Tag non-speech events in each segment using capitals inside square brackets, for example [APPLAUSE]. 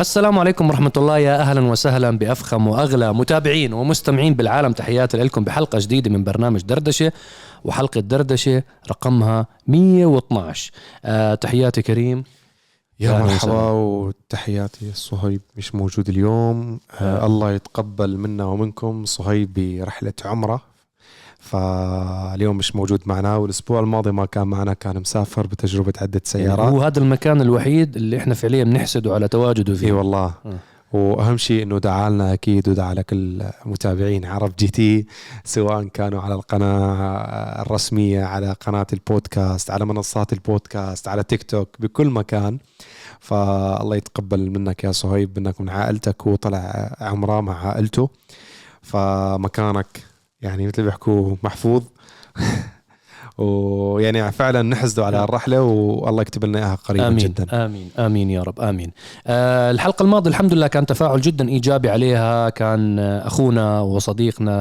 السلام عليكم ورحمة الله. يا أهلا وسهلا بأفخم وأغلى متابعين ومستمعين بالعالم. تحياتي لكم بحلقة جديدة من برنامج دردشة وحلقة دردشة رقمها 112 أه تحياتي كريم. يا مرحبا. وتحياتي صهيب مش موجود اليوم. آه. الله يتقبل منا ومنكم. صهيب برحلة عمرة. فاليوم مش موجود معنا والأسبوع الماضي ما كان معنا كان مسافر بتجربة عدة يعني سيارات. هو هذا المكان الوحيد اللي إحنا فعليا بنحسده على تواجده إي فيه والله. آه. وأهم شيء إنه دعا لنا أكيد ودعا لكل متابعين ArabGT سواء كانوا على القناة الرسمية على قناة البودكاست على منصات البودكاست على تيك توك بكل مكان. فالله يتقبل منك يا صهيب منك من عائلتك وطلع عمرة مع عائلته. فمكانك يعني مثل بيحكوا محفوظ. [LAUGHS] ويعني فعلا نحسده على الرحلة والله يكتب لنا إياها قريبا آمين. جدا. آمين. آمين يا رب. آمين. آه الحلقة الماضية الحمد لله كان تفاعل جدا إيجابي عليها. كان أخونا وصديقنا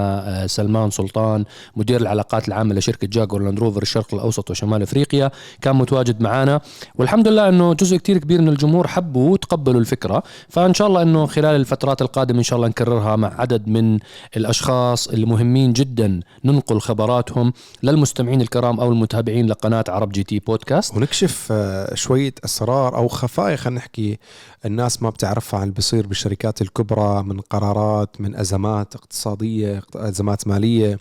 آه سلمان سلطان مدير العلاقات العامة لشركة جاكور لاند روفر الشرق الأوسط وشمال أفريقيا كان متواجد معنا والحمد لله أنه جزء كتير كبير من الجمهور حبوا وتقبلوا الفكرة. فإن شاء الله أنه خلال الفترات القادمة إن شاء الله نكررها مع عدد من الأشخاص المهمين جدا. ننقل خبراتهم للمستمعين الكرام. أو المتابعين لقناة عرب جي تي بودكاست. ونكشف آه، شوية أسرار أو خفايا خلينا نحكي الناس ما بتعرفها عن اللي بيصير بالشركات الكبرى من قرارات من أزمات اقتصادية أزمات مالية. آه،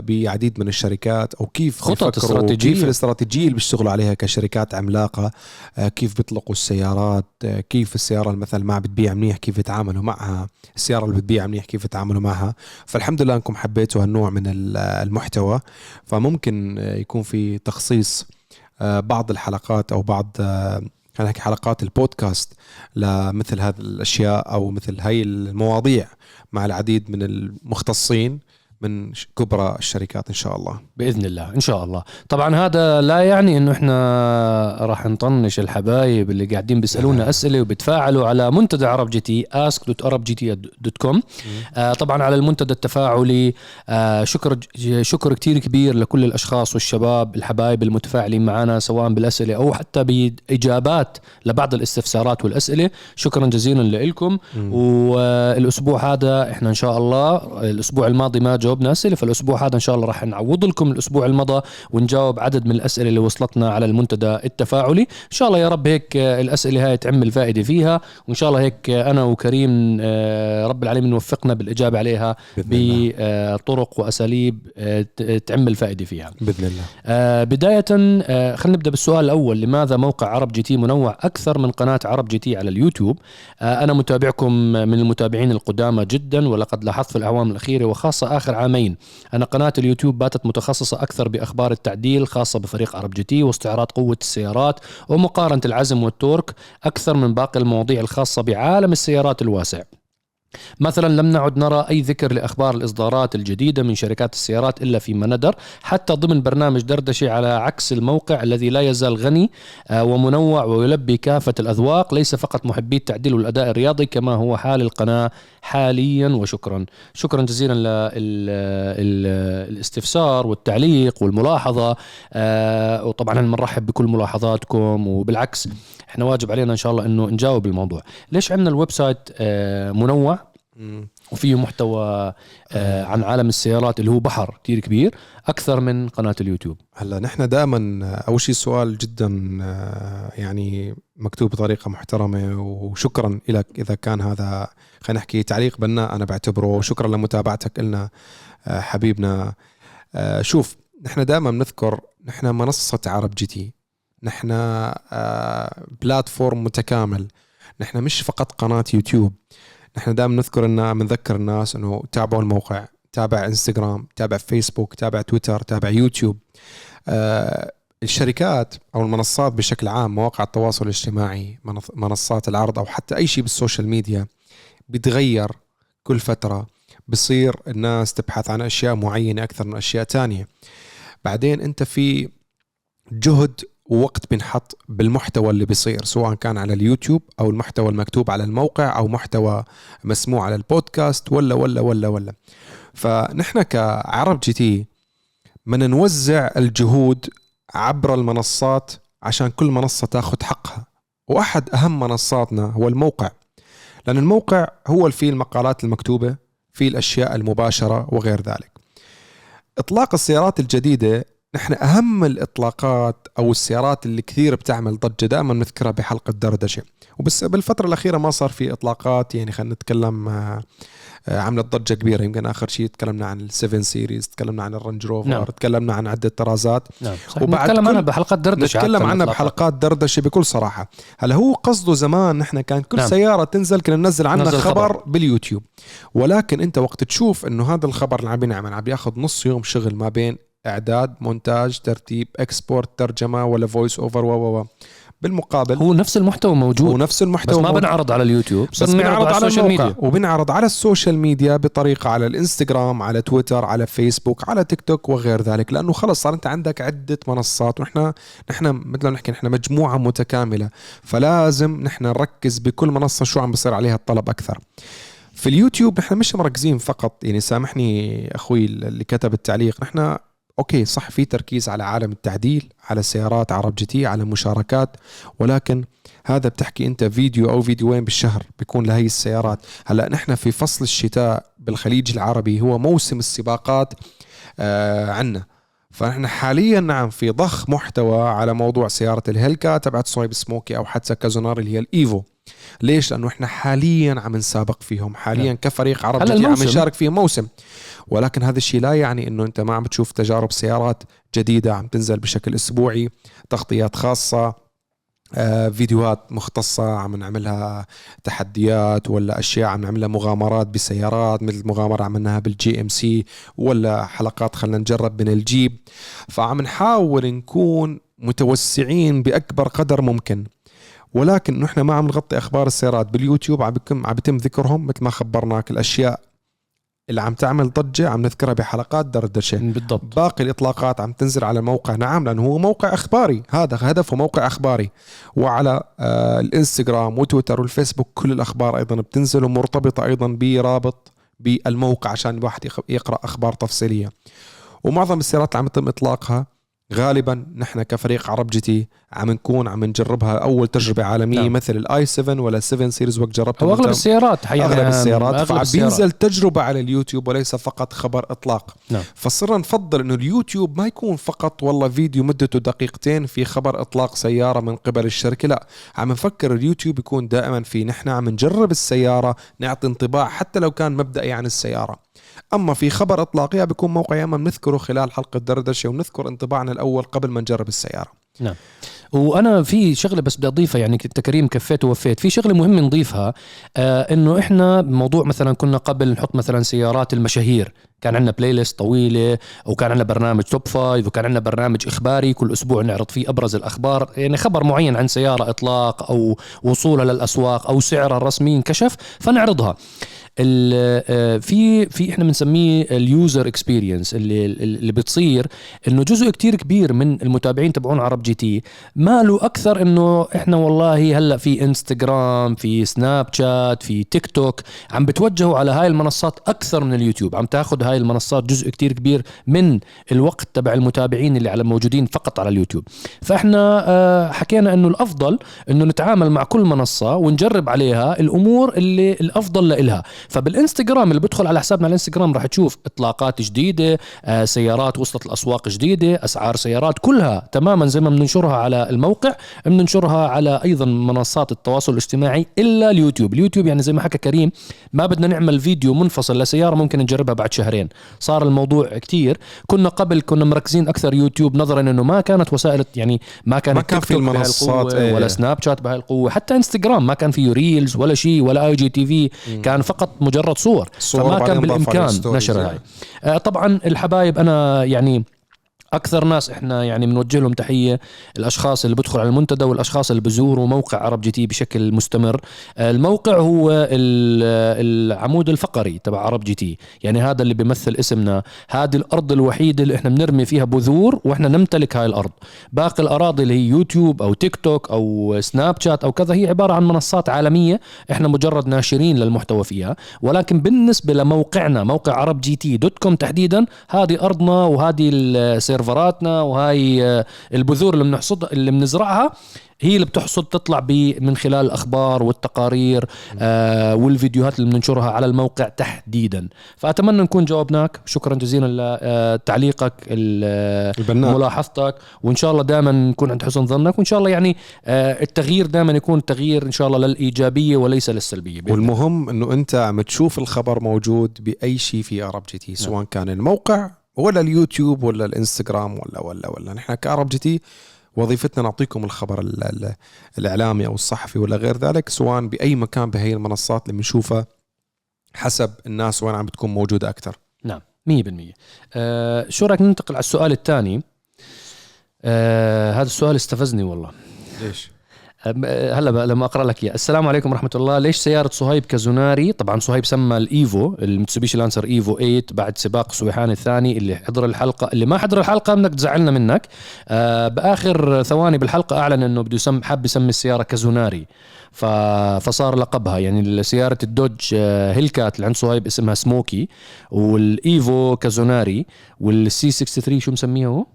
بعديد من الشركات أو كيف خطط بيفكروا، استراتيجية. كيف الاستراتيجية اللي بيشتغلوا عليها كشركات عملاقة آه، كيف بيطلقوا السيارات آه، كيف السيارة مثلا ما بتبيع منيح كيف يتعاملوا معها السيارة اللي بتبيع منيح كيف يتعاملوا معها. فالحمد لله إنكم حبيتوا هالنوع من ال- المحتوى. فممكن آه، يكون في تخصيص آه، بعض الحلقات أو بعض آه، خلينا نحكي حلقات البودكاست لمثل هذه الأشياء أو مثل هاي المواضيع مع العديد من المختصين. من كبرى الشركات إن شاء الله. بإذن الله إن شاء الله. طبعا هذا لا يعني إنه إحنا راح نطنش الحبايب اللي قاعدين بيسألونا أسئلة وبتفاعلوا على منتدى ArabGT ask.arabgt.com آه طبعا على المنتدى التفاعلي. آه شكر شكر كتير كبير لكل الأشخاص والشباب الحبايب المتفاعلين معنا سواء بالأسئلة أو حتى بإجابات لبعض الاستفسارات والأسئلة. شكرا جزيلا لكم. والاسبوع هذا إحنا إن شاء الله الأسبوع الماضي ما جاوبنا أسئلة فالأسبوع هذا إن شاء الله راح نعوض لكم الأسبوع المضى ونجاوب عدد من الأسئلة اللي وصلتنا على المنتدى التفاعلي. إن شاء الله يا رب هيك آه، الأسئلة هاي تعمل فائده فيها وإن شاء الله هيك آه، أنا وكريم آه، رب العالمين وفقنا بالإجابة عليها. بطرق وأساليب آه، ت- تعمل فائده فيها. بإذن الله. بداية آه، خلينا نبدأ بالسؤال الأول لماذا موقع عرب جي تي منوع أكثر من قناة عرب جي تي على اليوتيوب؟ أنا متابعكم من المتابعين القدامى جدا ولقد لاحظت في الأعوام الأخيرة وخاصة آخر عامين. أن قناة اليوتيوب باتت متخصصة أكثر بأخبار التعديل خاصة بفريق عرب جي تي واستعراض قوة السيارات ومقارنة العزم والتورك أكثر من باقي المواضيع الخاصة بعالم السيارات الواسع. مثلا لم نعد نرى أي ذكر لأخبار الإصدارات الجديدة من شركات السيارات إلا فيما ندر حتى ضمن برنامج دردشة على عكس الموقع الذي لا يزال غني آه، ومنوع ويلبي كافة الأذواق ليس فقط محبي التعديل والأداء الرياضي كما هو حال القناة حاليا وشكرا. شكرا جزيلا للاستفسار والتعليق والملاحظة آه، وطبعا بنرحب بكل ملاحظاتكم وبالعكس إحنا واجب علينا إن شاء الله إنه نجاوب الموضوع. ليش عندنا ال website آه، منوع؟ وفيه محتوى آه، عن عالم السيارات اللي هو بحر كتير كبير أكثر من قناة اليوتيوب. هلا نحن دائما أول شيء سؤال جدا آه، يعني مكتوب بطريقة محترمة وشكرا لك إذا كان هذا خلينا نحكي تعليق بناء أنا بعتبره وشكرا لمتابعتك لنا آه، حبيبنا. آه، شوف نحن دائما بنذكر نحن منصة عرب جي تي. نحن آه، platform متكامل. نحن مش فقط قناة يوتيوب. نحن دائما نذكر ان بنذكر الناس إنه تابعوا الموقع تابع إنستغرام تابع فيسبوك تابع تويتر تابع يوتيوب. آه، الشركات أو المنصات بشكل عام مواقع التواصل الاجتماعي منص- منصات العرض أو حتى أي شيء بال social media بيتغير كل فترة. بصير الناس تبحث عن أشياء معينة أكثر من أشياء تانية. بعدين أنت في جهد ووقت بنحط بالمحتوى اللي بيصير سواء كان على اليوتيوب أو المحتوى المكتوب على الموقع أو محتوى مسموع على البودكاست ولا ولا ولا ولا. فنحن كعرب جي تي بدنا نوزع الجهود عبر المنصات عشان كل منصة تاخذ حقها. وأحد أهم منصاتنا هو الموقع لأن الموقع هو فيه المقالات المكتوبة فيه الأشياء المباشرة وغير ذلك. إطلاق السيارات الجديدة نحن أهم الإطلاقات أو السيارات اللي كثير بتعمل ضجة دائما نذكرها بحلقة دردشه وبس بالفترة الأخيرة ما صار في إطلاقات يعني خلينا نتكلم آه، آه، عملت ضجة كبيرة يمكن آخر شيء تكلمنا عن ال7 series تكلمنا عن الرنج روفر نعم. تكلمنا عن عدة طرازات نعم صح وبعد نتكلم كل- عنها بحلقات دردشه نتكلم عنها. بحلقات دردشه بكل صراحة هلا هو قصده زمان نحن كان كل نعم. سيارة تنزل كنا ننزل عنها خبر, خبر. باليوتيوب ولكن أنت وقت تشوف إنه هذا الخبر اللي عم بينعمل عم بياخذ نص يوم شغل ما بين إعداد مونتاج ترتيب export ترجمة ولا voice over و و بالمقابل هو نفس المحتوى هو موجود نفس بس المحتوى ما موجود. بنعرض على اليوتيوب بس بس بنعرض على ال social الموقع. ميديا وبنعرض على ال social media بطريقة على الإنستغرام على تويتر على فيسبوك على تيك توك وغير ذلك. لأنه خلص صار أنت عندك عدة منصات ونحن نحن مثل ما نحكي نحن مجموعة متكاملة. فلازم نحن نركز بكل منصة شو عم بصير عليها الطلب أكثر. في اليوتيوب نحن مش مركزين فقط يعني سامحني أخوي اللي كتب التعليق نحن okay صح في تركيز على عالم التعديل على السيارات عرب جي تي على مشاركات ولكن هذا بتحكي أنت فيديو أو فيديوين بالشهر بيكون لهي السيارات هلأ نحن في فصل الشتاء بالخليج العربي هو موسم السباقات آه عنا فنحن حاليا نعم في ضخ محتوى على موضوع سيارة الهيلكات تبعت صهيب سموكي أو حتى كازونار اللي هي الإيفو ليش؟ لأنه إحنا حاليا عم نسابق فيهم حاليا نعم. كفريق عرب جي تي عم. نشارك فيه موسم ولكن هذا الشيء لا يعني إنه أنت ما عم تشوف تجارب سيارات جديدة عم تنزل بشكل أسبوعي تغطيات خاصة آه، فيديوهات مختصة عم نعملها تحديات ولا أشياء عم نعملها مغامرات بسيارات مثل مغامرة عملناها بالجي إم سي ولا حلقات خلينا نجرب من الجيب. فعم نحاول نكون متوسعين بأكبر قدر ممكن. ولكن نحن ما عم نغطي أخبار السيارات. باليوتيوب عم بيتم ذكرهم مثل ما خبرناك الأشياء. اللي عم تعمل ضجة عم نذكرها بحلقات دردشه بالضبط. باقي الإطلاقات عم تنزل على الموقع نعم لأنه هو موقع أخباري. هذا هدفه موقع أخباري. وعلى آه الإنستغرام وتويتر والفيسبوك كل الأخبار أيضا بتنزل ومرتبطة أيضا برابط بالموقع عشان الواحد يقرأ أخبار تفصيلية. ومعظم السيارات اللي عم يتم إطلاقها غالبا نحن كفريق عرب جي تي عم نكون عم نجربها أول تجربة عالمية نعم. نعم. مثل ال i7 ولا 7 series وقت جربتها أغلب السيارات حقيقة أغلب السيارات أغلب فعم السيارات. بينزل تجربة على اليوتيوب وليس فقط خبر إطلاق نعم. فصرنا نفضل إنه اليوتيوب ما يكون فقط والله فيديو مدته دقيقتين في خبر إطلاق سيارة من قبل الشركة لا عم نفكر اليوتيوب يكون دائما في نحن عم نجرب السيارة نعطي انطباع حتى لو كان مبدئي عن السيارة أما في خبر اطلاقي بيكون موقع يا اما بنذكره خلال حلقة دردشة ونذكر انطباعنا الأول قبل ما نجرب السيارة. نعم. وأنا في شغلة بس بدي أضيفها يعني انت كريم كفيت ووفيت. في شغلة مهم نضيفها آه إنه إحنا موضوع مثلا كنا قبل نحط مثلا سيارات المشاهير. كان عندنا playlist طويلة وكان عندنا برنامج Top Five وكان عندنا برنامج إخباري. كل أسبوع نعرض فيه أبرز الأخبار. يعني خبر معين عن سيارة إطلاق أو وصولها للأسواق أو سعرها الرسمي انكشف فنعرضها. في في إحنا بنسميه ال user experience اللي اللي بتصير إنه جزء كتير كبير من المتابعين تبعون عرب جي تي. ماله أكثر إنه إحنا والله هلأ في انستغرام في سناب شات في تيك توك عم بتوجهوا على هاي المنصات أكثر من اليوتيوب. عم تاخذ هاي المنصات جزء كتير كبير من الوقت تبع المتابعين اللي على موجودين فقط على اليوتيوب. فإحنا آه، حكينا إنه الأفضل إنه نتعامل مع كل منصة ونجرب عليها الأمور اللي الأفضل لإلها. فبالإنستغرام اللي بدخل على حسابنا على الإنستغرام راح تشوف إطلاقات جديدة آه، سيارات وصلت الأسواق جديدة أسعار سيارات كلها تماما زي ما بننشرها على الموقع بننشرها على أيضا منصات التواصل الاجتماعي إلا اليوتيوب. اليوتيوب يعني زي ما حكى كريم ما بدنا نعمل فيديو منفصل لسيارة ممكن نجربها بعد شهرين. صار الموضوع كتير. كنا قبل كنا مركزين أكثر يوتيوب نظرا إنه ما كانت وسائل يعني ما كان ما كان في المنصات، إيه. ولا سناب شات بهاي القوه حتى انستغرام ما كان فيه reels ولا شيء ولا IGTV كان فقط مجرد صور صور فما كان بالإمكان stories نشر يعني. هاي آه، طبعا الحبايب أنا يعني أكثر ناس إحنا يعني بنوجه لهم تحية الأشخاص اللي بدخلوا على المنتدى والأشخاص اللي بزوروا موقع عرب جي تي بشكل مستمر. آه، الموقع هو ال- العمود الفقري تبع عرب جي تي. يعني هذا اللي بيمثل اسمنا. هذه الأرض الوحيدة اللي إحنا بنرمي فيها بذور وإحنا نمتلك هاي الأرض. باقي الأراضي اللي هي يوتيوب أو تيك توك أو سناب شات أو كذا هي عبارة عن منصات عالمية إحنا مجرد ناشرين للمحتوى فيها. ولكن بالنسبة لموقعنا موقع عرب جي تي dot com تحديدا هذه أرضنا وهذه سيرفراتنا وهاي آه، البذور اللي بنحصد اللي بنزرعها هي اللي بتحصد تطلع من خلال الأخبار والتقارير آه والفيديوهات اللي بننشرها على الموقع تحديدا. فأتمنى نكون جاوبناك. شكرا جزيلا لتعليقك ملاحظتك. وإن شاء الله دائما نكون عند حسن ظنك. وإن شاء الله يعني آه التغيير دائما يكون تغيير إن شاء الله للإيجابية وليس للسلبية والمهم إنه أنت عم تشوف الخبر موجود بأي شيء في عرب جي تي سواء كان الموقع ولا اليوتيوب ولا الإنستغرام ولا ولا ولا. نحن كعرب جي تي وظيفتنا نعطيكم الخبر الإعلامي أو الصحفي ولا غير ذلك سواء بأي مكان بهي المنصات اللي بنشوفها حسب الناس وين عم بتكون موجودة أكثر نعم 100% آه شو رأيك ننتقل على السؤال الثاني؟ آه هذا السؤال استفزني والله. ليش؟ هلا لما أقرأ لك إياه. السلام عليكم ورحمة الله. ليش سيارة صهيب كازوناري؟ طبعا صهيب سمى ال Evo المتسوبيشي لانسر Evo 8 بعد سباق سويحان الثاني اللي حضر الحلقة اللي ما حضر الحلقة بدك تزعلنا منك. آه بآخر ثواني بالحلقة أعلن إنه بده يسمي حاب يسمي السيارة كازوناري. فصار لقبها. يعني سيارة الدوج آه، Hellcat اللي عند صهيب اسمها Smokey وال Evo كازوناري وال C 63 شو مسميها هو؟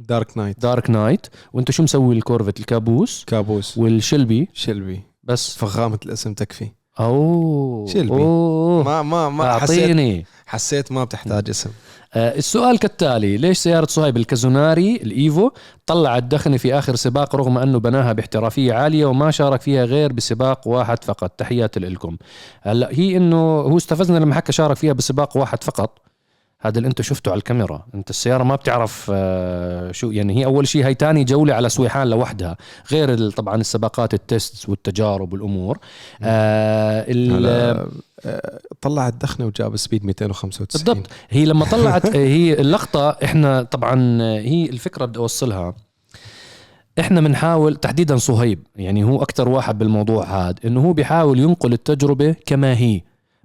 Dark Knight Dark Knight وانت شو مسوي ال Corvette الكابوس. كابوس. وال Shelby. Shelby. بس. فخامة الاسم تكفي. أوه. Shelby. أوه. ما ما ما أعطيني. حسيت حسيت ما بتحتاج اسم. آه السؤال كالتالي ليش سيارة صهيب الكازوناري ال Evo طلعت دخنة في آخر سباق رغم أنه بناها باحترافية عالية وما شارك فيها غير بسباق واحد فقط؟ تحياتي لكم هلا هي أنه هو استفزنا لما حكى شارك فيها بسباق واحد فقط. هذا اللي انت شفته على الكاميرا. انت السيارة ما بتعرف آه، شو يعني هي أول شيء هي تاني جولة على سويحان لوحدها غير طبعا السباقات التست والتجارب والأمور. آه, آه، طلعت دخنة وجاب سبيد 295 بالضبط. هي لما طلعت [LAUGHS] هي اللقطة إحنا طبعا هي الفكرة بدي أوصلها. إحنا بنحاول تحديدا صهيب يعني هو أكثر واحد بالموضوع هذا إنه هو بيحاول ينقل التجربة كما هي.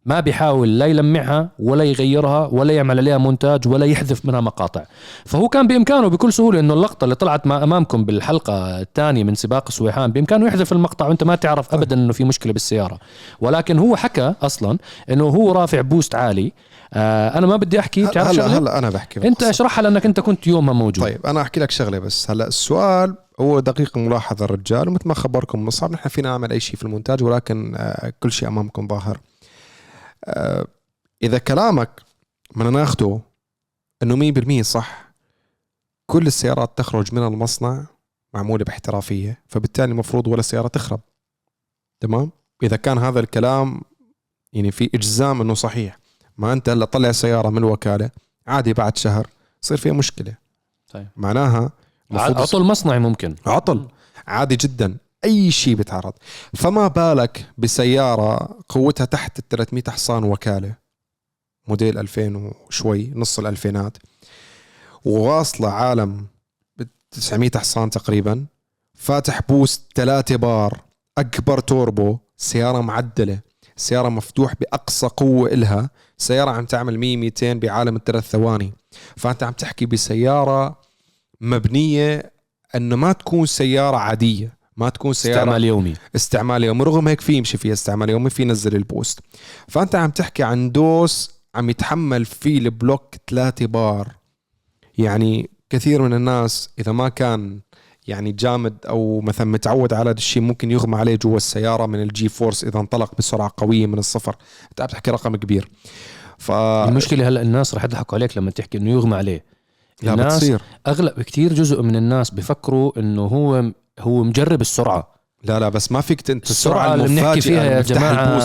ما بيحاول لا يلمعها ولا يغيرها ولا يعمل عليها مونتاج ولا يحذف منها مقاطع. فهو كان بإمكانه بكل سهولة إنه اللقطة اللي طلعت ما أمامكم بالحلقة الثانية من سباق سويحان بإمكانه يحذف المقطع وأنت ما تعرف. ابدا. إنه في مشكلة بالسيارة. ولكن هو حكى أصلا إنه هو رافع بوست عالي. آه أنا ما بدي أحكي تعرف هلا شغلة؟ هلا أنا بحكي أنت اشرحها لأنك أنت كنت يومها موجود. طيب أنا أحكي لك شغلة بس. هلا السؤال هو دقيق ملاحظة الرجال ومثل ما خبركم مصعب نحن فينا نعمل أي شيء في المونتاج ولكن آه كل شيء أمامكم ظاهر. إذا كلامك بدنا ناخده إنه 100% صح كل السيارات تخرج من المصنع معمولة باحترافية فبالتالي المفروض ولا سياره تخرب. تمام؟ إذا كان هذا الكلام يعني في إجزام إنه صحيح ما أنت هلا طلع سيارة من الوكالة عادي بعد شهر يصير فيها مشكلة. طيب. معناها عطل مصنعي ممكن. عطل. عادي جدا. أي شيء بيتعرض فما بالك بسيارة قوتها تحت ال 300 حصان وكالة؟ موديل 2000 وشوي نص الألفينات. وواصلة عالم ب 900 حصان تقريبا. فاتح boost 3 بار أكبر توربو سيارة معدلة. سيارة مفتوح بأقصى قوة إلها. سيارة عم تعمل 100 200 بعالم الثلاث ثواني. فأنت عم تحكي بسيارة مبنية إنه ما تكون سيارة عادية. ما تكون سيارة. استعمال يومي. استعمال يومي. رغم هيك في يمشي فيها استعمال يومي في ينزل ال boost. فأنت عم تحكي عن دوس عم يتحمل فيه البلوك 3 بار. يعني كثير من الناس إذا ما كان يعني جامد أو مثلا متعود على هذا الشيء ممكن يغمى عليه جوا السيارة من ال G-force إذا انطلق بسرعة قوية من الصفر. أنت عم تحكي رقم كبير. ف المشكلة هلأ الناس رح يضحكوا عليك لما تحكي إنه يغمى عليه. لا الناس بتصير. أغلب كثير جزء من الناس بفكروا إنه هو هو مجرب السرعة. لا لا بس ما فيك انت السرعة اللي بنحكي فيها يا جماعة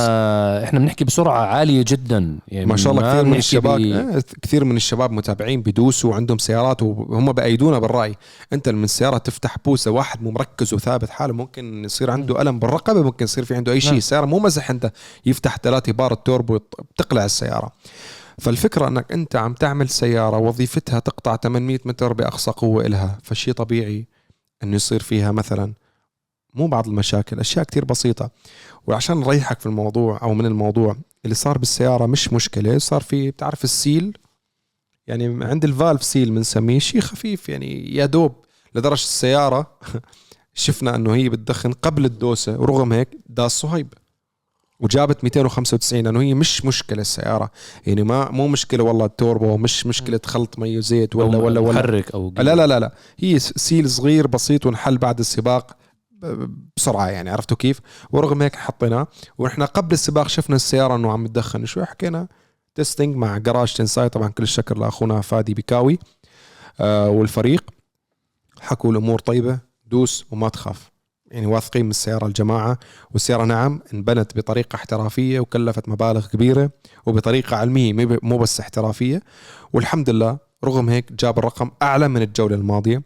إحنا بنحكي بسرعة عالية جدا. يعني ما شاء الله كثير من الشباب بي... إيه، كثير من الشباب متابعين بدوسوا وعندهم سيارات وهم بأيدونا بالرأي. أنت من السياره تفتح بوسة واحد مو مركز وثابت حاله ممكن يصير عنده ألم بالرقبة ممكن يصير في عنده أي شيء. نعم. السياره مو مزح أنت يفتح ثلاثة بار التوربو بتقلع السيارة. فالفكرة أنك أنت عم تعمل سيارة وظيفتها تقطع 800 متر بأقصى قوة إلها فشي طبيعي. إنه يصير فيها مثلا مو بعض المشاكل أشياء كتير بسيطة. وعشان نريحك في الموضوع أو من الموضوع اللي صار بالسيارة مش مشكلة. صار في بتعرف ال seal؟ يعني عند ال valve seal بنسميه شيء خفيف يعني يا دوب لدرجة السيارة [LAUGHS] شفنا إنه هي بتدخن قبل الدوسة ورغم هيك داس صهيب. وجابت 295 لأنه هي مش مشكلة السيارة. يعني ما مو مشكلة والله التوربو مش مشكلة خلط مي وزيت ولا أو ولا ولا محرك أو لا لا لا لا. هي seal صغير بسيط ونحل بعد السباق بسرعة يعني عرفتوا كيف؟ ورغم هيك حطيناه. ونحن قبل السباق شفنا السيارة إنه عم تدخن. شوي حكينا؟ testing مع جراج تنساي طبعا كل الشكر لأخونا فادي بكاوي آه والفريق. حكوا الأمور طيبة دوس وما تخاف. يعني واثقين من السيارة الجماعة والسيارة نعم انبنت بطريقة احترافية وكلفت مبالغ كبيرة وبطريقة علمية مو بس احترافية. والحمد لله رغم هيك جاب الرقم أعلى من الجولة الماضية.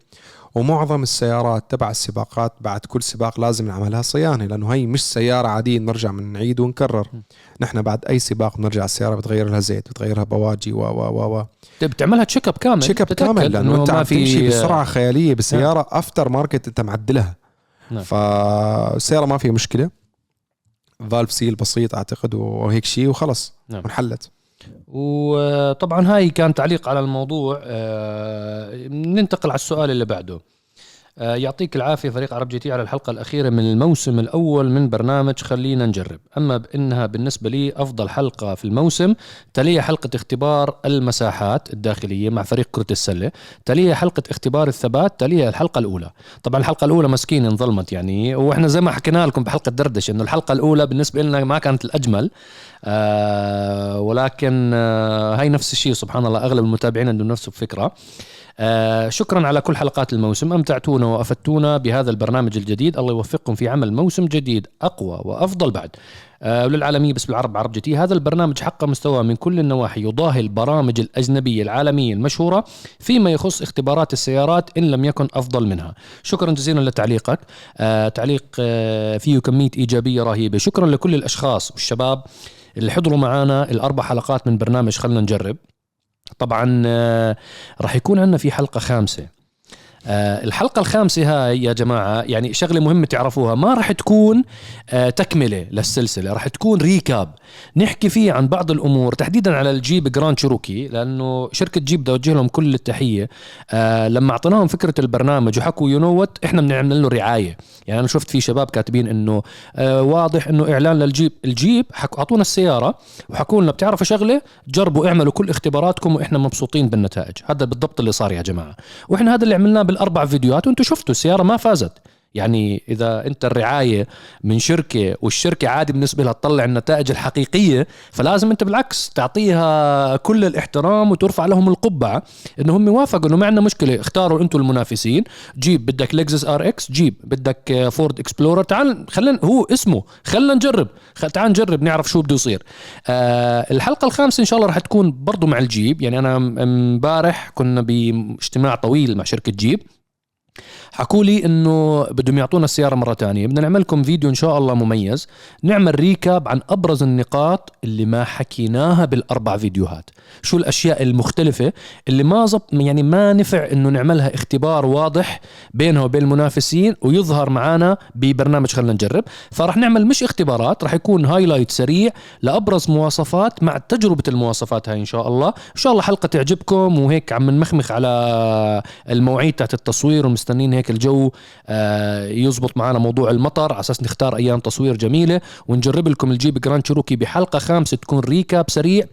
ومعظم السيارات تبع السباقات بعد كل سباق لازم نعملها صيانة لأنه هي مش سيارة عادية نرجع من نعيد ونكرر. نحن بعد أي سباق بنرجع السيارة بتغير لها زيت بتغيرها بواجي و و و و. بتعملها check up كامل؟ check up كامل لأنه أنت عم تمشي بسرعة خيالية بسيارة aftermarket أنت معدلها. نعم. فالسيارة ما فيها مشكلة. valve seal بسيط أعتقد وهيك شيء وخلص. نعم. انحلت وطبعا هاي كان تعليق على الموضوع. آه، ننتقل على السؤال اللي بعده. يعطيك العافية فريق عرب جي تي على الحلقة الأخيرة من الموسم الأول من برنامج خلينا نجرب. علما بأنها بالنسبة لي أفضل حلقة في الموسم تليها حلقة اختبار المساحات الداخلية مع فريق كرة السلة تليها حلقة اختبار الثبات تليها الحلقة الأولى. طبعا الحلقة الأولى مسكين انظلمت يعني وإحنا زي ما حكينا لكم بحلقة دردش إنه الحلقة الأولى بالنسبة لنا ما كانت الأجمل. آه ولكن آه هاي نفس الشيء سبحان الله أغلب المتابعين عندهم نفس الفكرة. آه شكرا على كل حلقات الموسم. أمتعتونا وأفدتونا بهذا البرنامج الجديد. الله يوفقكم في عمل موسم جديد أقوى وأفضل بعد. آه وللعالمية بس بالعرب عرب جتي هذا البرنامج حقق مستوى من كل النواحي يضاهي البرامج الأجنبية العالمية المشهورة فيما يخص اختبارات السيارات إن لم يكن أفضل منها. شكرا جزيلا لتعليقك. آه تعليق آه فيه كمية إيجابية رهيبة. شكرا لكل الأشخاص والشباب اللي حضروا معنا الأربع حلقات من برنامج خلنا نجرب. طبعا آه، راح يكون عندنا في حلقة خامسة. آه، الحلقة الخامسة هاي يا جماعة يعني شغلة مهمة تعرفوها ما راح تكون آه، تكملة للسلسلة راح تكون recap نحكي فيه عن بعض الأمور تحديدا على الجيب Grand Cherokee لأنه شركة جيب بدي لهم كل التحية. آه، لما أعطيناهم فكرة البرنامج وحكوا you know what إحنا بنعمل له رعاية. يعني أنا شفت في شباب كاتبين إنه واضح إنه إعلان لل Jeep ال Jeep حكوا أعطونا السيارة وحكوا لنا بتعرفوا شغلة جربوا اعملوا كل اختباراتكم وإحنا مبسوطين بالنتائج. هذا بالضبط اللي صار يا جماعة. وإحنا هذا اللي عملناه بالأربع فيديوهات وأنتم شفتوا السيارة ما فازت. يعني إذا أنت الرعاية من شركة والشركة عادي بالنسبة لها تطلع النتائج الحقيقية فلازم أنت بالعكس تعطيها كل الاحترام وترفع لهم القبعة انه هم وافقوا إنه ما عندنا مشكلة اختاروا أنتم المنافسين. جيب بدك لكزس RX جيب بدك فورد إكسبلورر تعال خلينا هو اسمه خلينا نجرب تعال نجرب نعرف شو بده يصير. آه الحلقة الخامسة إن شاء الله راح تكون برضو مع الجيب يعني أنا امبارح كنا باجتماع طويل مع شركة جيب. حكوا لي إنه بدهم يعطونا السيارة مرة ثانية بدنا نعمل لكم فيديو إن شاء الله مميز. نعمل recap عن أبرز النقاط اللي ما حكيناها بالأربع فيديوهات. شو الأشياء المختلفة اللي ما زبط يعني ما نفع إنه نعملها اختبار واضح بينها وبين المنافسين ويظهر معنا ببرنامج خلينا نجرب. فراح نعمل مش اختبارات راح يكون هايلايت سريع لأبرز مواصفات مع تجربة المواصفات هاي إن شاء الله. إن شاء الله حلقة تعجبكم وهيك عم نمخمخ على المواعيد تاعت التصوير ومستنين هيك الجو آه، يزبط معنا موضوع المطر على أساس نختار أيام تصوير جميلة. ونجرب لكم الجيب جراند شيروكي بحلقة خامسة تكون recap سريع.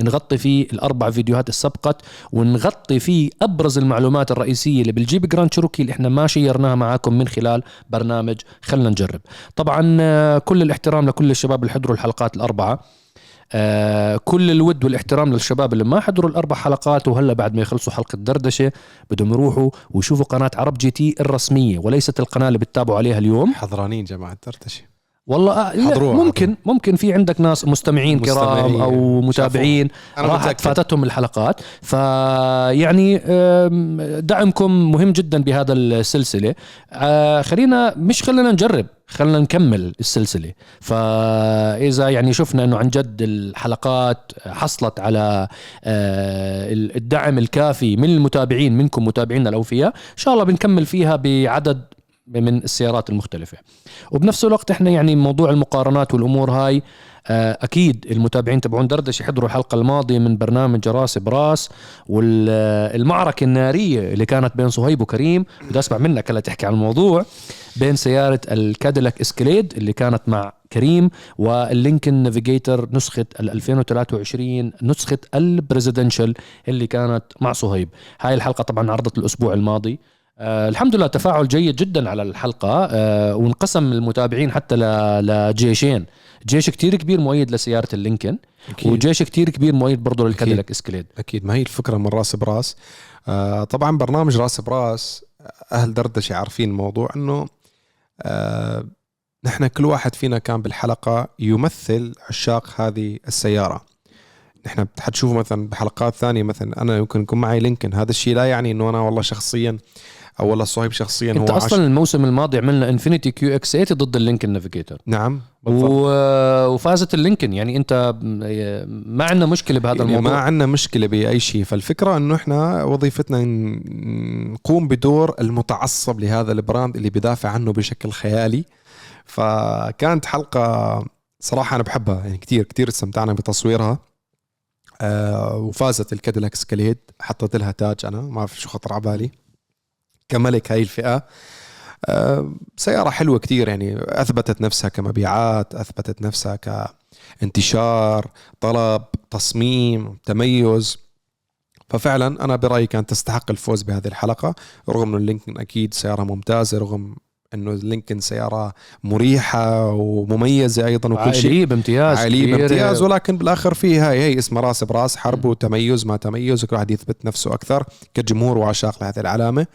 نغطي فيه الأربع فيديوهات اللي سبقت ونغطي فيه أبرز المعلومات الرئيسية اللي بالجيب جراند شيروكي اللي إحنا ما share ناها معاكم من خلال برنامج خلنا نجرب. طبعا آه، كل الاحترام لكل الشباب اللي حضروا الحلقات الأربعة. آه كل الود والاحترام للشباب اللي ما حضروا الأربع حلقات وهلا بعد ما يخلصوا حلقة دردشه بدهم يروحوا ويشوفوا قناة عرب جي تي الرسمية وليست القناة اللي بتتابعوا عليها اليوم. حضرانين يا جماعة دردشه والله آه ممكن حضروا. ممكن في عندك ناس مستمعين, مستمعين كرام أو متابعين. راحت فاتتهم الحلقات. فيعني دعمكم مهم جدا بهذا السلسلة. آه، خلينا مش خلينا نجرب خلينا نكمل السلسلة. فاذا يعني شفنا إنه عن جد الحلقات حصلت على آه، الدعم الكافي من المتابعين منكم متابعينا الأوفياء إن شاء الله بنكمل فيها بعدد من السيارات المختلفة. وبنفس الوقت إحنا يعني موضوع المقارنات والأمور هاي آه، أكيد المتابعين تبعون دردشة يحضروا الحلقة الماضية من برنامج راس براس والمعركة النارية اللي كانت بين صهيب وكريم بدي أسمع منك هلأ تحكي عن الموضوع بين سيارة الكاديلاك إسكاليد اللي كانت مع كريم واللينكن نافيجيتور نسخة ال 2023 نسخة ال Presidential اللي كانت مع صهيب. هاي الحلقة طبعا عرضت الأسبوع الماضي. آه الحمد لله تفاعل جيد جدا على الحلقة آه وانقسم المتابعين حتى ل- لجيشين. جيش كتير كبير مؤيد لسيارة اللينكن أكيد. وجيش كتير كبير مؤيد برضه للكاديلاك إسكاليد. أكيد. ما هي الفكرة من رأس براس. آه طبعا برنامج رأس براس أهل دردشة عارفين الموضوع آه نحن كل واحد فينا كان بالحلقة يمثل عشاق هذه السيارة. نحن حتشوفوا مثلا بحلقات ثانية مثلا أنا يمكن يكون معي لينكن. هذا الشيء لا يعني إنه أنا والله شخصيا أو والله صهيب شخصيا أنت هو أصلا عش... الموسم الماضي عملنا انفينيتي QX 8 ضد اللينكن نافيجيتور نعم. بالضبط. و... وفازت اللينكن. يعني أنت ما عندنا مشكلة بهذا يعني الموضوع. ما عندنا مشكلة بأي شيء. فالفكرة إنه إحنا وظيفتنا نقوم بدور المتعصب لهذا ال brand اللي بدافع عنه بشكل خيالي. فكانت حلقة صراحة أنا بحبها. يعني كثير كثير استمتعنا بتصويرها. آه وفازت الكاديلاك إسكاليد حطيت لها تاج أنا. ما بعرف شو خطر على بالي. كملك هاي الفئة. آه سيارة حلوة كثير يعني أثبتت نفسها كمبيعات أثبتت نفسها كانتشار طلب تصميم تميز. ففعلا أنا برأيي كانت تستحق الفوز بهذه الحلقة رغم إنه اللينكن أكيد سيارة ممتازة رغم إنه اللينكن سيارة مريحة ومميزة أيضا وكل شيء. عائلية بامتياز كبير. بامتياز ولكن بالآخر في هاي هي اسمها راس براس حرب وتميز ما تميز وكل واحد يثبت نفسه أكثر كجمهور وعشاق لهذه العلامة.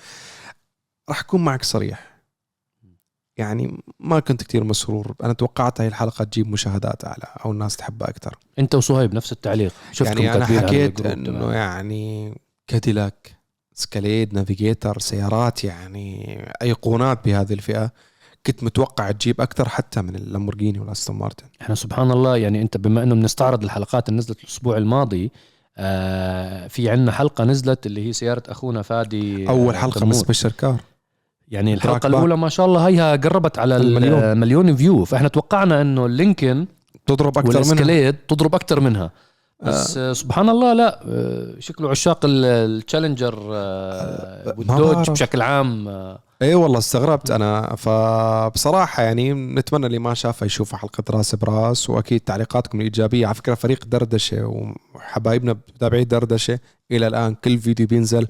راح أكون معك صريح. يعني ما كنت كتير مسرور. أنا توقعت هاي الحلقة تجيب مشاهدات أعلى أو الناس تحبها أكثر أنت وصهيب نفس التعليق. شفتكم يعني أنا حكيت إنه. يعني كاديلاك إسكاليد نافيجيتور سيارات يعني أيقونات بهذه الفئة. كنت متوقع تجيب أكثر حتى من اللامبورجيني والاستون مارتن. إحنا سبحان الله يعني أنت بما إنه بنستعرض الحلقات اللي نزلت الأسبوع الماضي آه في عندنا حلقة نزلت اللي هي سيارة أخونا فادي أول حلقة من. special car يعني الحلقة. الأولى ما شاء الله هيها قربت على المليون. المليون مليون view فإحنا توقعنا إنه اللينكن تضرب أكثر منها تضرب أكثر منها بس آه. سبحان الله لا آه، شكله عشاق ال- التشالنجر آه، والدوج. بشكل عام آه، إي والله استغربت أنا فبصراحة يعني نتمنى اللي ما شافها يشوف حلقة راس براس وأكيد تعليقاتكم الإيجابية على فكرة فريق دردشة وحبايبنا متابعي دردشة إلى الآن كل فيديو بينزل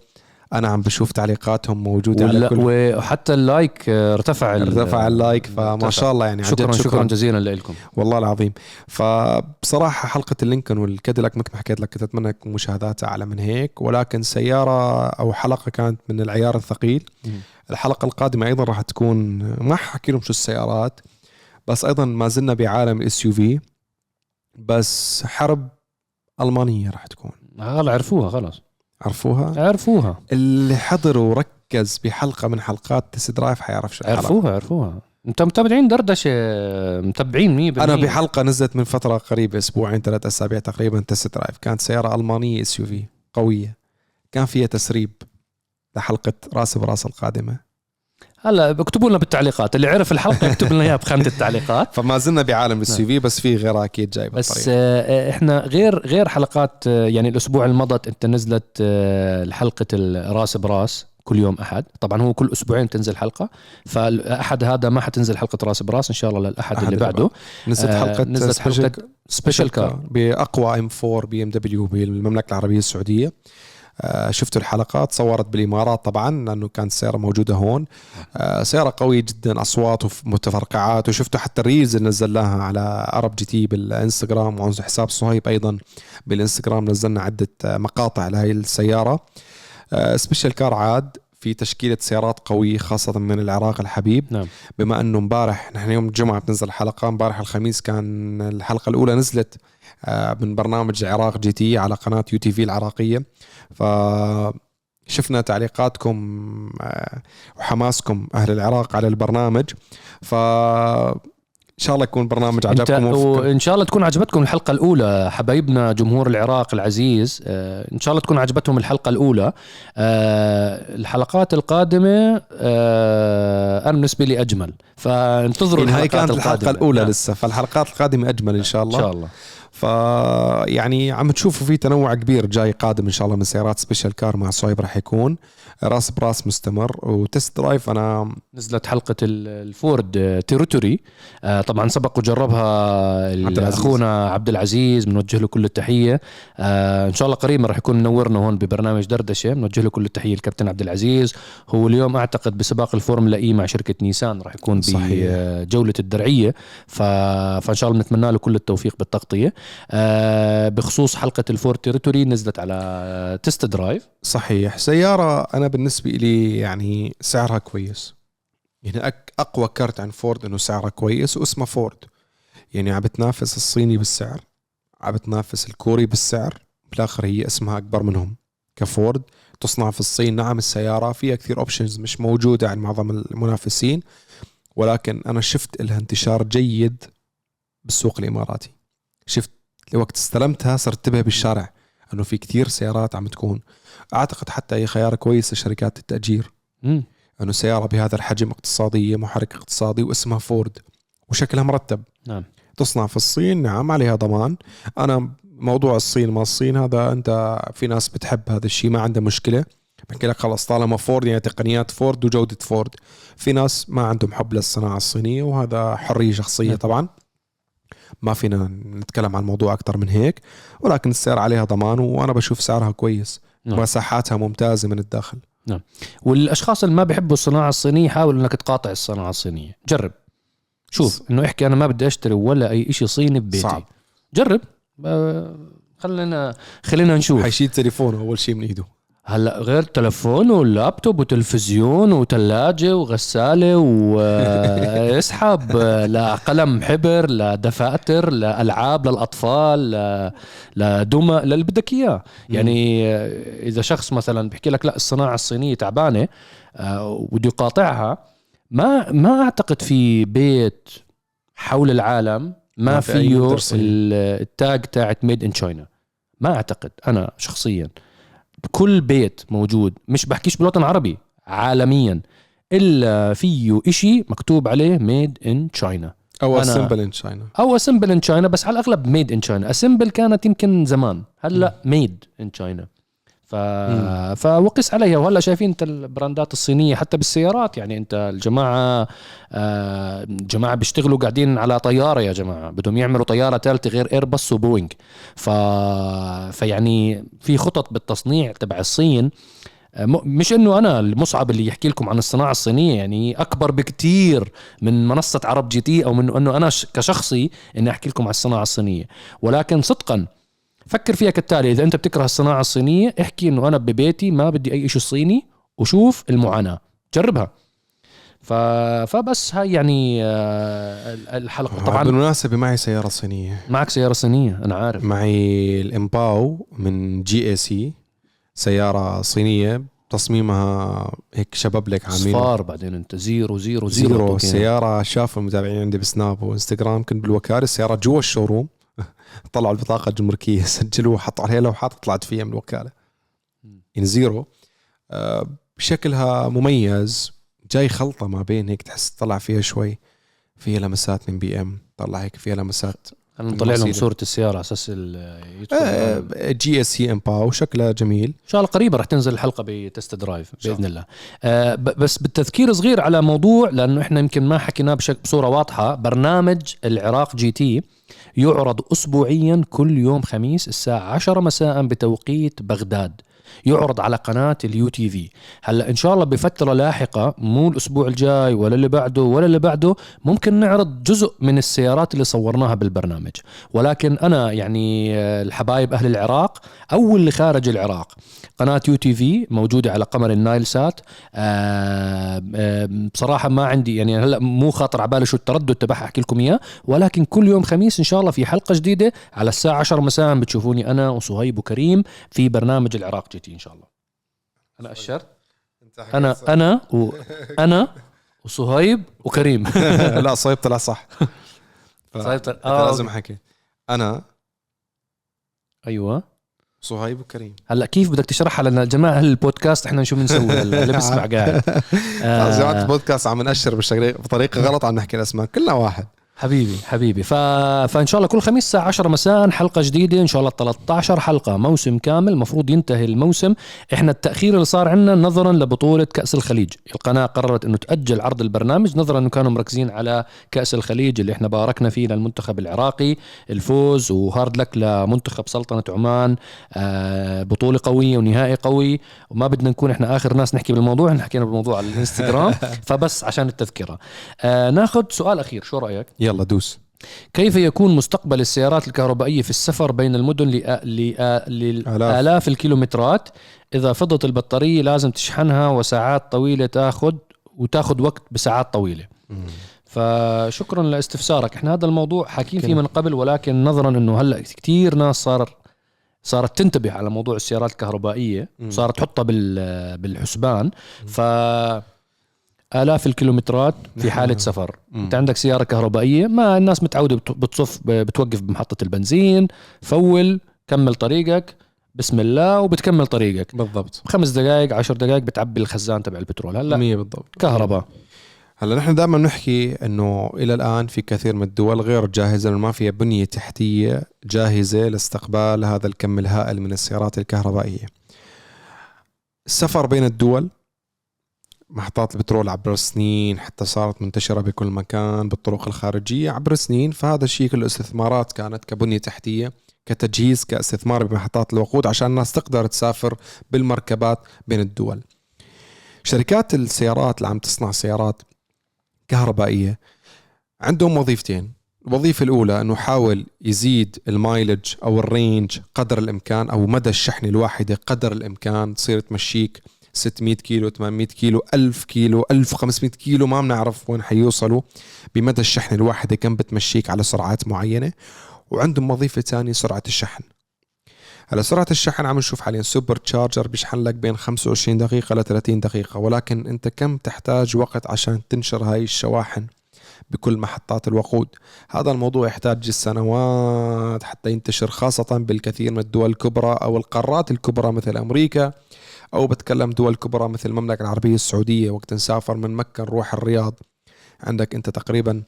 أنا عم بشوف تعليقاتهم موجودة على كل وحتى ال like آه، ارتفع ارتفع ال like فما ارتفع. شاء الله يعني عن شكرا جد شكرا جزيلا لكم والله العظيم. فبصراحة حلقة اللينكن والكاديلاك مثل ما حكيت لك كنت أتمنى يكون مشاهداتها أعلى من هيك ولكن سيارة أو حلقة كانت من العيار الثقيل. مم. الحلقة القادمة أيضا راح تكون ما حكي لهم شو السيارات بس أيضا ما زلنا بعالم ال SUV بس حرب ألمانية راح تكون. هلا عرفوها خلاص. عرفوها؟ عرفوها. اللي حضر وركز بحلقة من حلقات test drive حيعرف شو الحلقة. عرفوها عرفوها. انت متابعين دردشة متابعين 100% أنا بحلقة نزلت من فترة قريبة أسبوعين ثلاث أسابيع تقريبا test drive. كانت سيارة ألمانية SUV قوية. كان فيها تسريب لحلقة رأس براس القادمة. هلا اكتبوا لنا بالتعليقات اللي عرف الحلقة يكتب لنا إياها بخانة التعليقات. [LAUGHS] فما زلنا بعالم ال SUV بس في غيرها أكيد جاي بس بالطريق آه، إحنا غير غير حلقات آه، يعني الأسبوع المضت أنت نزلت آه، حلقه الرأس براس كل يوم أحد. طبعا هو كل أسبوعين تنزل حلقة فالأحد هذا ما حتنزل حلقة رأس براس إن شاء الله للأحد اللي بعده. نزلت آه، حلقة نزلت حلقة special car بأقوى M4 BMW بالمملكة العربية السعودية. آه، شفتوا الحلقات صورت بالإمارات طبعا لأنه كانت السياره موجودة هون. آه، سيارة قوية جدا أصوات ومتفرقعات وشفتوا حتى ال reels اللي نزلناها على عرب جي تي بالإنستغرام وعن حساب صهيب أيضا بالإنستغرام نزلنا عدة آه، مقاطع لهي السيارة. آه، Special Car عاد في تشكيلة سيارات قوية خاصة من العراق الحبيب. نعم. بما إنه امبارح نحن يوم الجمعة بتنزل الحلقة امبارح الخميس كان الحلقة الأولى نزلت آه، من برنامج العراق GT على قناة UTV العراقية. ف شفنا تعليقاتكم آه، وحماسكم أهل العراق على البرنامج. ف إن شاء الله يكون برنامج عجبكم وإن شاء الله تكون عجبتكم الحلقة الأولى. حبايبنا جمهور العراق العزيز آه، إن شاء الله تكون عجبتهم الحلقة الأولى. آه، الحلقات القادمة آه، أنا بالنسبة لي أجمل. فانتظروا يعني هاي الحلقات كانت الحلقة القادمة. الأولى نعم. لسه فالحلقات القادمة أجمل إن شاء إن الله شاء الله. ف يعني عم تشوفوا في تنوع كبير جاي قادم إن شاء الله من سيارات Special Car مع صهيب راح يكون. راس براس مستمر و Test Drive. أنا نزلت حلقة ال- الفورد Territory آه، طبعا سبق وجربها. أخونا عبد العزيز. بنوجه له كل التحية. آه، إن شاء الله قريبا راح يكون منورنا هون ببرنامج دردشة. بنوجه له كل التحية الكابتن عبد العزيز. هو اليوم أعتقد بسباق الفورمولا إي مع شركة نيسان راح يكون. بجولة الدرعية. فإن شاء الله بنتمنى له كل التوفيق بالتغطية. بخصوص حلقة الفورد Territory نزلت على Test Drive. صحيح. سيارة أنا بالنسبة لي يعني سعرها كويس. يعني أك أقوى كارت عن فورد إنه سعرها كويس واسمها فورد. يعني عم بتنافس الصيني بالسعر. عم بتنافس الكوري بالسعر. بالآخر هي اسمها أكبر منهم. كفورد تصنع في الصين. نعم السيارة فيها كثير options مش موجودة عند معظم المنافسين. ولكن أنا شفت لها انتشار جيد بالسوق الإماراتي. شفت وقت استلمتها صرت انتبه بالشارع انه في كثير سيارات عم تكون. اعتقد حتى هي خيار كويس لشركات التأجير. مم. انه سيارة بهذا الحجم اقتصادية محرك اقتصادي واسمها فورد وشكلها مرتب. نعم. تصنع في الصين؟ نعم عليها ضمان. أنا موضوع الصين ما الصين هذا أنت في ناس بتحب هذا الشيء ما عندها مشكلة. بحكي لك خلص طالما فورد يعني تقنيات فورد وجودة فورد. في ناس ما عندهم حب للصناعة الصينية وهذا حرية شخصية نعم. طبعا. ما فينا نتكلم عن الموضوع أكثر من هيك ولكن السعر عليها ضمان وأنا بشوف سعرها كويس نعم. مساحاتها ممتازة من الداخل والأشخاص اللي ما بيحبوا الصناعة الصينية حاول إنك تقاطع الصناعة الصينية. جرب. شوف إنه احكي أنا ما بدي أشتري ولا أي شيء صيني ببيتي. صعب. جرب. آه، خلينا خلينا نشوف. حيشيل تليفونه أول شيء من إيده. هلا غير تلفون ولابتوب وتلفزيون وثلاجه وغسالة واسحب [LAUGHS] لقلم حبر لدفاتر لالعاب للأطفال لدمى للي بدك إياه. يعني آه، إذا شخص مثلا بحكي لك لا الصناعة الصينية تعبانة آه، وبده يقاطعها ما ما أعتقد في بيت حول العالم ما, ما فيه ال tag تاعت made in China ما أعتقد أنا شخصيا. بكل بيت موجود مش بحكيش بالوطن العربي عالميا. إلا فيه إشي مكتوب عليه made in China أو أنا- assembled in China أو assembled in China بس على الأغلب made in China assembled كانت يمكن زمان هلأ made in China ف... مم. فقس عليها. وهلا شايفين انت البراندات الصينية حتى بالسيارات يعني انت الجماعة آه جماعة بيشتغلوا قاعدين على طيارة يا جماعة. بدهم يعملوا طيارة ثالثه غير ايرباص وبوينغ. ف... فيعني في خطط بالتصنيع تبع الصين. آه، مش انه أنا المصعب اللي يحكي لكم عن الصناعة الصينية يعني اكبر بكتير من منصة عرب GT أو من انه أنا كشخصي اني احكي لكم عن الصناعة الصينية. ولكن صدقا فكر فيها كالتالي. إذا أنت بتكره الصناعة الصينية احكي إنه أنا ببيتي ما بدي أي شيء صيني وشوف المعاناة. جربها. ف... فبس هاي يعني آه، الحلقة. طبعا بالمناسبة معي سيارة صينية. معك سيارة صينية أنا عارف. معي ال Empow من GAC سيارة صينية. تصميمها هيك شباب لك عاملين صفار بعدين أنت. zero zero zero, zero. سيارة شافوا المتابعين عندي بسناب وإنستغرام كنت بالوكالة. السيارة جوا ال showroom. طلعوا البطاقة الجمركية [LAUGHS] سجلوا وحطوا عليها لوحات طلعت فيها من الوكالة. يعني zero آه، شكلها مميز جاي خلطة ما بين هيك تحس طلع فيها شوي فيها لمسات من BM طلع هيك فيها لمسات خلينا نطلع لهم. صورة السيارة على أساس. آه، GAC Empow شكلها جميل. إن شاء الله قريبا رح تنزل الحلقة ب Test Drive بإذن الله. آه بس بالتذكير صغير على موضوع لأنه إحنا يمكن ما حكيناه بشكل بصورة واضحة برنامج العراق GT يعرض اسبوعيا كل يوم خميس الساعة 10 مساء بتوقيت بغداد. يعرض على قناة ال UTV. هلا إن شاء الله بفترة لاحقة مو الأسبوع الجاي ولا اللي بعده ولا اللي بعده ممكن نعرض جزء من السيارات اللي صورناها بالبرنامج. ولكن أنا يعني آه، الحبايب أهل العراق أو اللي خارج العراق. قناة UTV موجودة على قمر النايل سات آه، آه، بصراحة ما عندي يعني هلا مو خاطر على بالي شو التردد تبعها أحكي لكم إياه. ولكن كل يوم خميس إن شاء الله في حلقة جديدة على الساعة 10 مساء بتشوفوني أنا وصهيب وكريم في برنامج العراق GT إن شاء الله. أنا اشرت أنا أنا وأنا [LAUGHS] وصهيب وكريم. [LAUGHS] لا صهيب طلع صح. [LAUGHS] صهيب طلع- آه، لازم أحكي. أنا أيوه. صهيب وكريم. هلأ كيف بدك تشرحها لنا جماعة أهل البودكاست إحنا شو بنسوي؟ هلأ اللي بيسمع قاعد. آه. البودكاست عم نأشر بالشغلة بطريقة غلط عم نحكي الأسماء. كلنا واحد. حبيبي حبيبي. ف... فإن شاء الله كل خميس الساعة 10 مساء حلقة جديدة إن شاء الله 13 حلقة موسم كامل المفروض ينتهي الموسم. إحنا التأخير اللي صار عندنا نظرا لبطولة كأس الخليج. القناة قررت إنه تأجل عرض البرنامج نظرا إنه كانوا مركزين على كأس الخليج اللي إحنا باركنا فيه للمنتخب العراقي. الفوز وهارد لك لمنتخب سلطنة عمان آه بطولة قوية ونهائي قوي. وما بدنا نكون إحنا آخر ناس نحكي بالموضوع إحنا حكينا بالموضوع على الإنستغرام. [LAUGHS] فبس عشان التذكرة. آه ناخذ سؤال أخير شو رأيك؟ يلا دوس. كيف يكون مستقبل السيارات الكهربائية في السفر بين المدن لآ- لآ- لآلاف الكيلومترات؟ إذا فضت البطارية لازم تشحنها وساعات طويلة تاخذ وتاخذ وقت بساعات طويلة. فشكرا لاستفسارك. إحنا هذا الموضوع حاكين فيه. من قبل ولكن نظرا إنه هلأ كثير ناس صار صارت تنتبه على موضوع السيارات الكهربائية مم. صارت تحطها بال بالحسبان. ف آلاف الكيلومترات في حالة سفر. مم. أنت عندك سيارة كهربائية ما الناس متعودة بت- بتصف بتوقف بمحطة البنزين فول كمل طريقك بسم الله وبتكمل طريقك. بالضبط. بخمس دقائق عشر دقائق بتعبي الخزان تبع البترول. هلا 100 بالضبط. كهرباء. هلا نحن دائما نحكي إنه إلى الآن في كثير من الدول غير جاهزة ما فيها بنية تحتية جاهزة لاستقبال هذا الكم الهائل من السيارات الكهربائية. السفر بين الدول محطات البترول عبر السنين حتى صارت منتشرة بكل مكان بالطرق الخارجية عبر السنين فهذا الشيء كله استثمارات كانت كبنية تحتية كتجهيز كاستثمار بمحطات الوقود عشان الناس تقدر تسافر بالمركبات بين الدول. شركات السيارات اللي عم تصنع سيارات كهربائية عندهم وظيفتين الوظيفة الأولى أنه حاول يزيد ال mileage أو ال range قدر الإمكان أو مدى الشحن الواحدة قدر الإمكان تصير تمشيك 600 كيلو 800 كيلو 1000 كيلو 1500 كيلو ما بنعرف وين حيوصلوا. بمدى الشحن الواحدة كم بتمشيك على سرعات معينة؟ وعندهم وظيفة ثانية سرعة الشحن. هلا سرعة الشحن عم نشوف حاليا سوبر تشارجر بيشحن لك بين 25 دقيقة ل 30 دقيقة ولكن أنت كم تحتاج وقت عشان تنشر هاي الشواحن بكل محطات الوقود؟ هذا الموضوع يحتاج سنوات حتى ينتشر خاصة بالكثير من الدول الكبرى أو القارات الكبرى مثل أمريكا. أو بتكلم دول كبرى مثل المملكة العربية السعودية وقت نسافر من مكة نروح الرياض. عندك أنت تقريبا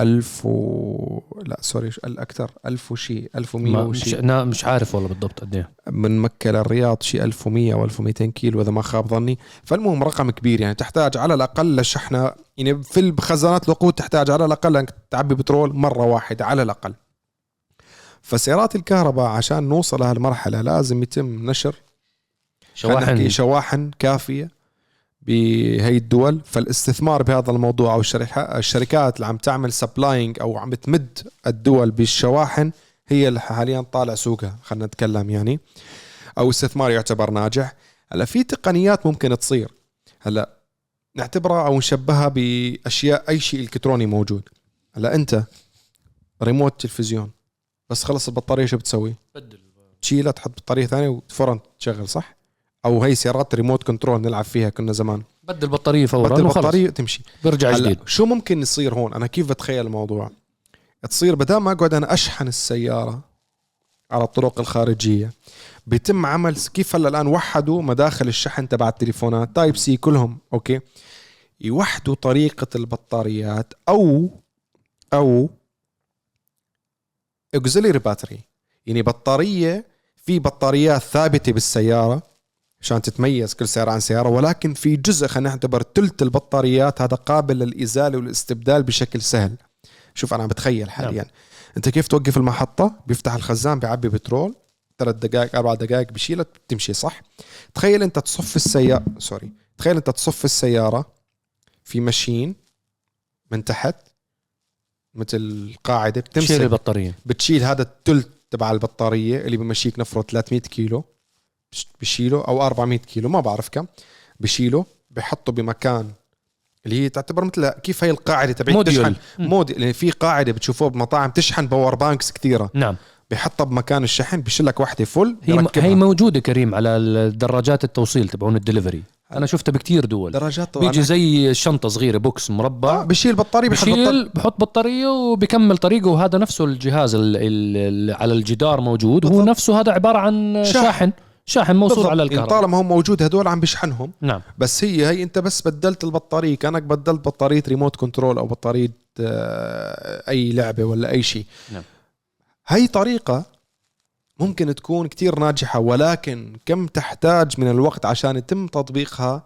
ألف و... لا sorry الأكثر ألف وشي ألف ومية وشي. مش, أنا مش عارف والله بالضبط قد إيه. من مكة للرياض شيء 1100 أو 1200 كيلو إذا ما خاب ظني. فالمهم رقم كبير يعني تحتاج على الأقل لشحنة يعني في الخزانات الوقود تحتاج على الأقل أنك تعبي بترول مرة واحدة على الأقل. فسيارات الكهرباء عشان نوصل لهالمرحلة لازم يتم نشر شواحن. شواحن كافية بهي الدول. فالاستثمار بهذا الموضوع أو الشركات الشركات اللي عم تعمل supplying أو عم تمد الدول بالشواحن هي اللي حاليا طالع سوقها خلينا نتكلم يعني. أو استثمار يعتبر ناجح. هلا في تقنيات ممكن تصير. هلا نعتبرها أو نشبهها باشياء أي شيء إلكتروني موجود. هلا أنت ريموت تلفزيون بس خلص البطارية شو بتسوي؟ تشيلها تحط بطارية ثانية وفورا تشغل صح؟ أو هي سيارات ريموت كنترول نلعب فيها كنا زمان. بدل البطارية فورا بدل البطارية تمشي. بيرجع هلا جديد. شو ممكن يصير هون؟ أنا كيف بتخيل الموضوع؟ تصير بدل ما أقعد أنا أشحن السيارة على الطرق الخارجية بيتم عمل كيف هلا الآن وحدوا مداخل الشحن تبع التليفونات؟ Type C كلهم okay؟ يوحدوا طريقة البطاريات أو أو auxiliary battery يعني بطارية في بطاريات ثابتة بالسيارة عشان تتميز كل سيارة عن سيارة ولكن في جزء خلينا نعتبر ثلث البطاريات هذا قابل للإزالة والاستبدال بشكل سهل. شوف أنا عم بتخيل حاليا. نعم. أنت كيف توقف المحطة؟ بيفتح الخزان بيعبي بترول. ثلاث دقائق أربع دقائق بشيلها بتمشي صح؟ تخيل أنت تصف السياره سوري. تخيل أنت تصف السيارة في ماشين من تحت مثل قاعدة شيل بتمسك البطارية. بتشيل هذا الثلث تبع البطارية اللي بمشيك نفرض 300 كيلو. بشيله أو 400 كيلو ما بعرف كم بشيله بحطه بمكان اللي هي تعتبر مثل كيف هي القاعدة تبعت. تشحن. موديل اللي في قاعدة بتشوفوه بمطاعم تشحن power banks كثيرة نعم بحطها بمكان الشحن بشيل لك وحدة full هي. هي موجودة كريم على الدراجات التوصيل تبعون الدليفري أنا شفتها بكتير دول طبعا بيجي زي شنطة صغيرة box آه مربع بشيل بطارية بحط. بشيل بحط بطارية وبكمل طريقه وهذا نفسه الجهاز اللي على الجدار موجود هو بالضبط. نفسه هذا عبارة عن شاحن. شاحن شاحن موصول. على يعني الكهرباء طالما هو موجود هدول عم بشحنهم نعم بس هي هي انت بس بدلت البطارية كأنك بدلت بطارية remote control أو بطارية آه، أي لعبة ولا أي شيء نعم. هاي طريقة ممكن تكون كتير ناجحة ولكن كم تحتاج من الوقت عشان يتم تطبيقها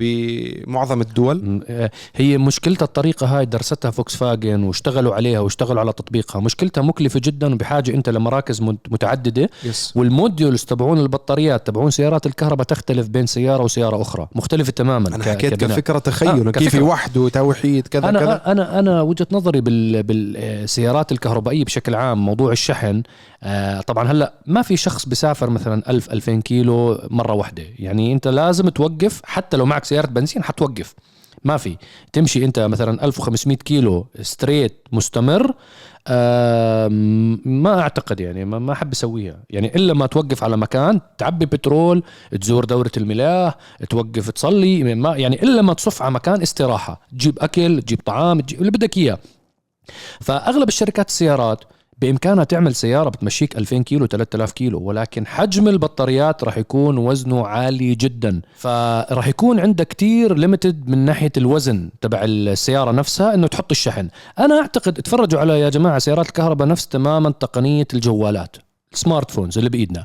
بمعظم الدول؟ آه، هي مشكلتها الطريقة هاي درستها Volkswagen واشتغلوا عليها واشتغلوا على تطبيقها. مشكلتها مكلفة جدا وبحاجة أنت لمراكز مت- متعددة. yes وال modules تبعون البطاريات تبعون سيارات الكهرباء تختلف بين سيارة وسيارة أخرى مختلفة تماما أنا ك- حكيت كبناء. كفكرة تخيل آه، كيف. وحده توحيد كذا كذا؟ أنا أنا أنا وجهة نظري بال بالسيارات الكهربائية بشكل عام موضوع الشحن آه، طبعا هلأ ما في شخص بيسافر مثلا 1000 2000 كيلو مرة واحدة. يعني أنت لازم توقف حتى لو معك سيارة بنزين حتوقف. ما في. تمشي انت مثلا 1500 كيلو ستريت مستمر ما أعتقد يعني ما ما أحب أسويها. يعني إلا ما توقف على مكان تعبي بترول تزور دورة المياه توقف تصلي ما يعني إلا ما تصف على مكان استراحة. تجيب أكل تجيب طعام تجيب اللي بدك إياه. فأغلب الشركات السيارات بإمكانها تعمل سيارة بتمشيك 2000 كيلو 3000 كيلو ولكن حجم البطاريات راح يكون وزنه عالي جدا. فراح يكون عندك كتير limited من ناحية الوزن تبع السيارة نفسها إنه تحط الشحن. أنا أعتقد اتفرجوا على يا جماعة سيارات الكهرباء نفس تماما تقنية الجوالات. ال smart phones اللي بإيدنا.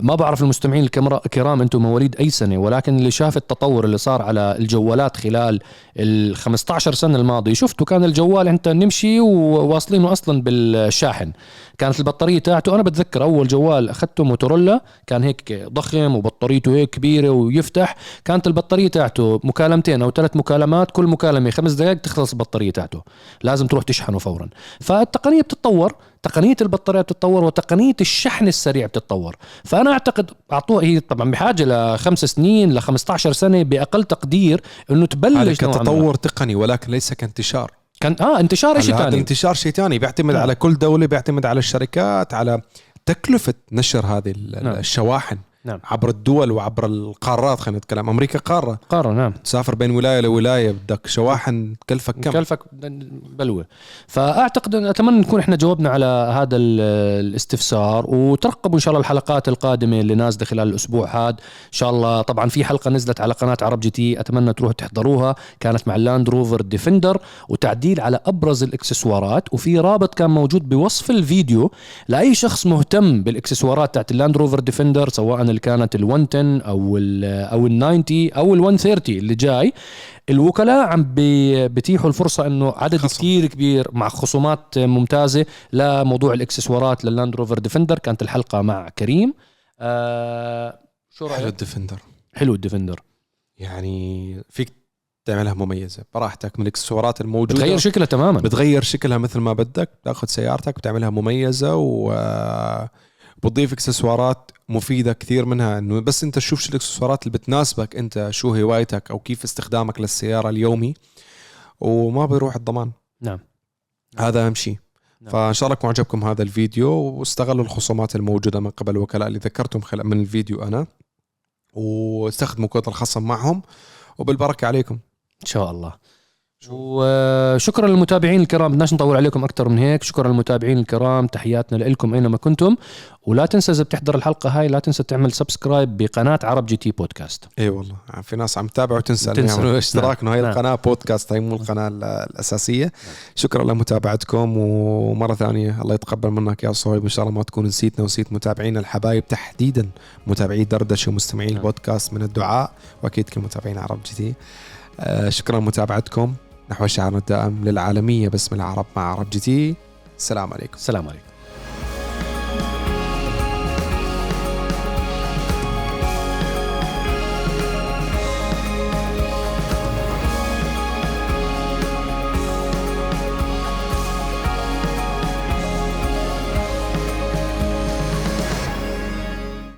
ما بعرف المستمعين الكرام أنتم مواليد أي سنة ولكن اللي شاف التطور اللي صار على الجوالات خلال ال 15 سنة الماضية شفتوا كان الجوال انت نمشي وواصلينه أصلا بالشاحن. كانت البطارية تاعته أنا بتذكر أول جوال أخذته موتورولا كان هيك ضخم وبطاريته هيك كبيرة ويفتح كانت البطارية تاعته مكالمتين أو ثلاث مكالمات كل مكالمة خمس دقائق تخلص البطارية تاعته لازم تروح تشحنه فورا. فالتقنية بتتطور تقنية البطارية بتتطور وتقنية الشحن السريع بتتطور. فأنا أعتقد أعطوها هي طبعا بحاجة لخمس سنين ل 15 سنة بأقل تقدير إنه هذا تبلش ما. كتطور تقني ولكن ليس كانتشار. كان آه انتشار شيء ثاني انتشار شيء ثاني بيعتمد نعم. على كل دولة بيعتمد على الشركات على تكلفة نشر هذه نعم. الشواحن نعم. عبر الدول وعبر القارات خلينا نتكلم. أمريكا قارة. قارة نعم. تسافر بين ولاية لولاية بدك شواحن تكلفك كم؟ كلفك بلوه فأعتقد أتمنى نكون إحنا جاوبنا على هذا ال- الاستفسار وترقبوا إن شاء الله الحلقات القادمة اللي نازلة خلال الأسبوع هذا. إن شاء الله طبعا في حلقة نزلت على قناة عرب GT أتمنى تروحوا تحضروها. كانت مع ال Land Rover Defender وتعديل على أبرز الإكسسوارات. وفي رابط كان موجود بوصف الفيديو لأي شخص مهتم بالإكسسوارات تاعت ال Land Rover Defender سواء اللي كانت ال 110 أو ال أو ال 90 أو ال 130 اللي جاي الوكلاء عم بي- بيتيحوا الفرصة إنه عدد خصم. كثير كبير مع خصومات ممتازة لموضوع الاكسسوارات لل Land Rover Defender كانت الحلقة مع كريم. آه شو حلو رايك ال Defender حلو ال Defender يعني فيك تعملها مميزة براحتك من الاكسسوارات الموجودة. بتغير شكلها تماما. بتغير شكلها مثل ما بدك تاخذ سيارتك بتعملها مميزة و بتضيف اكسسوارات مفيدة كثير منها إنه بس أنت تشوف شو الاكسسوارات اللي بتناسبك أنت شو هوايتك أو كيف استخدامك للسيارة اليومي وما بيروح الضمان. نعم. هذا أهم شيء نعم. فإن شاء الله يكون عجبكم هذا الفيديو واستغلوا الخصومات الموجودة من قبل الوكلاء اللي ذكرتهم خلال من الفيديو أنا واستخدموا كود الخصم معهم وبالبركة عليكم. إن شاء الله. وشكرا للمتابعين الكرام. بدناش نطول عليكم أكثر من هيك. شكرا للمتابعين الكرام. تحياتنا لكم أينما كنتم. ولا تنسى إذا بتحضر الحلقة هاي لا تنسى تعمل subscribe بقناة عرب GT بودكاست. اي والله. في ناس عم تتابع وتنسى تنسى. تنسى يعملوا اشتراك إنه هي نعم. القناة بودكاست هي مو القناة ال- الأساسية. شكرا لمتابعتكم. ومرة ثانية الله يتقبل منك يا صهيب. ان شاء الله ما تكون نسيتنا ونسيت متابعينا الحبايب تحديدا. متابعي دردشة ومستمعين نعم. البودكاست من الدعاء. وأكيد كل متابعين عرب GT. آه شكرا لمتابعتكم. نحو شعارنا الدائم للعالمية باسم العرب مع عرب GT. السلام عليكم. السلام عليكم.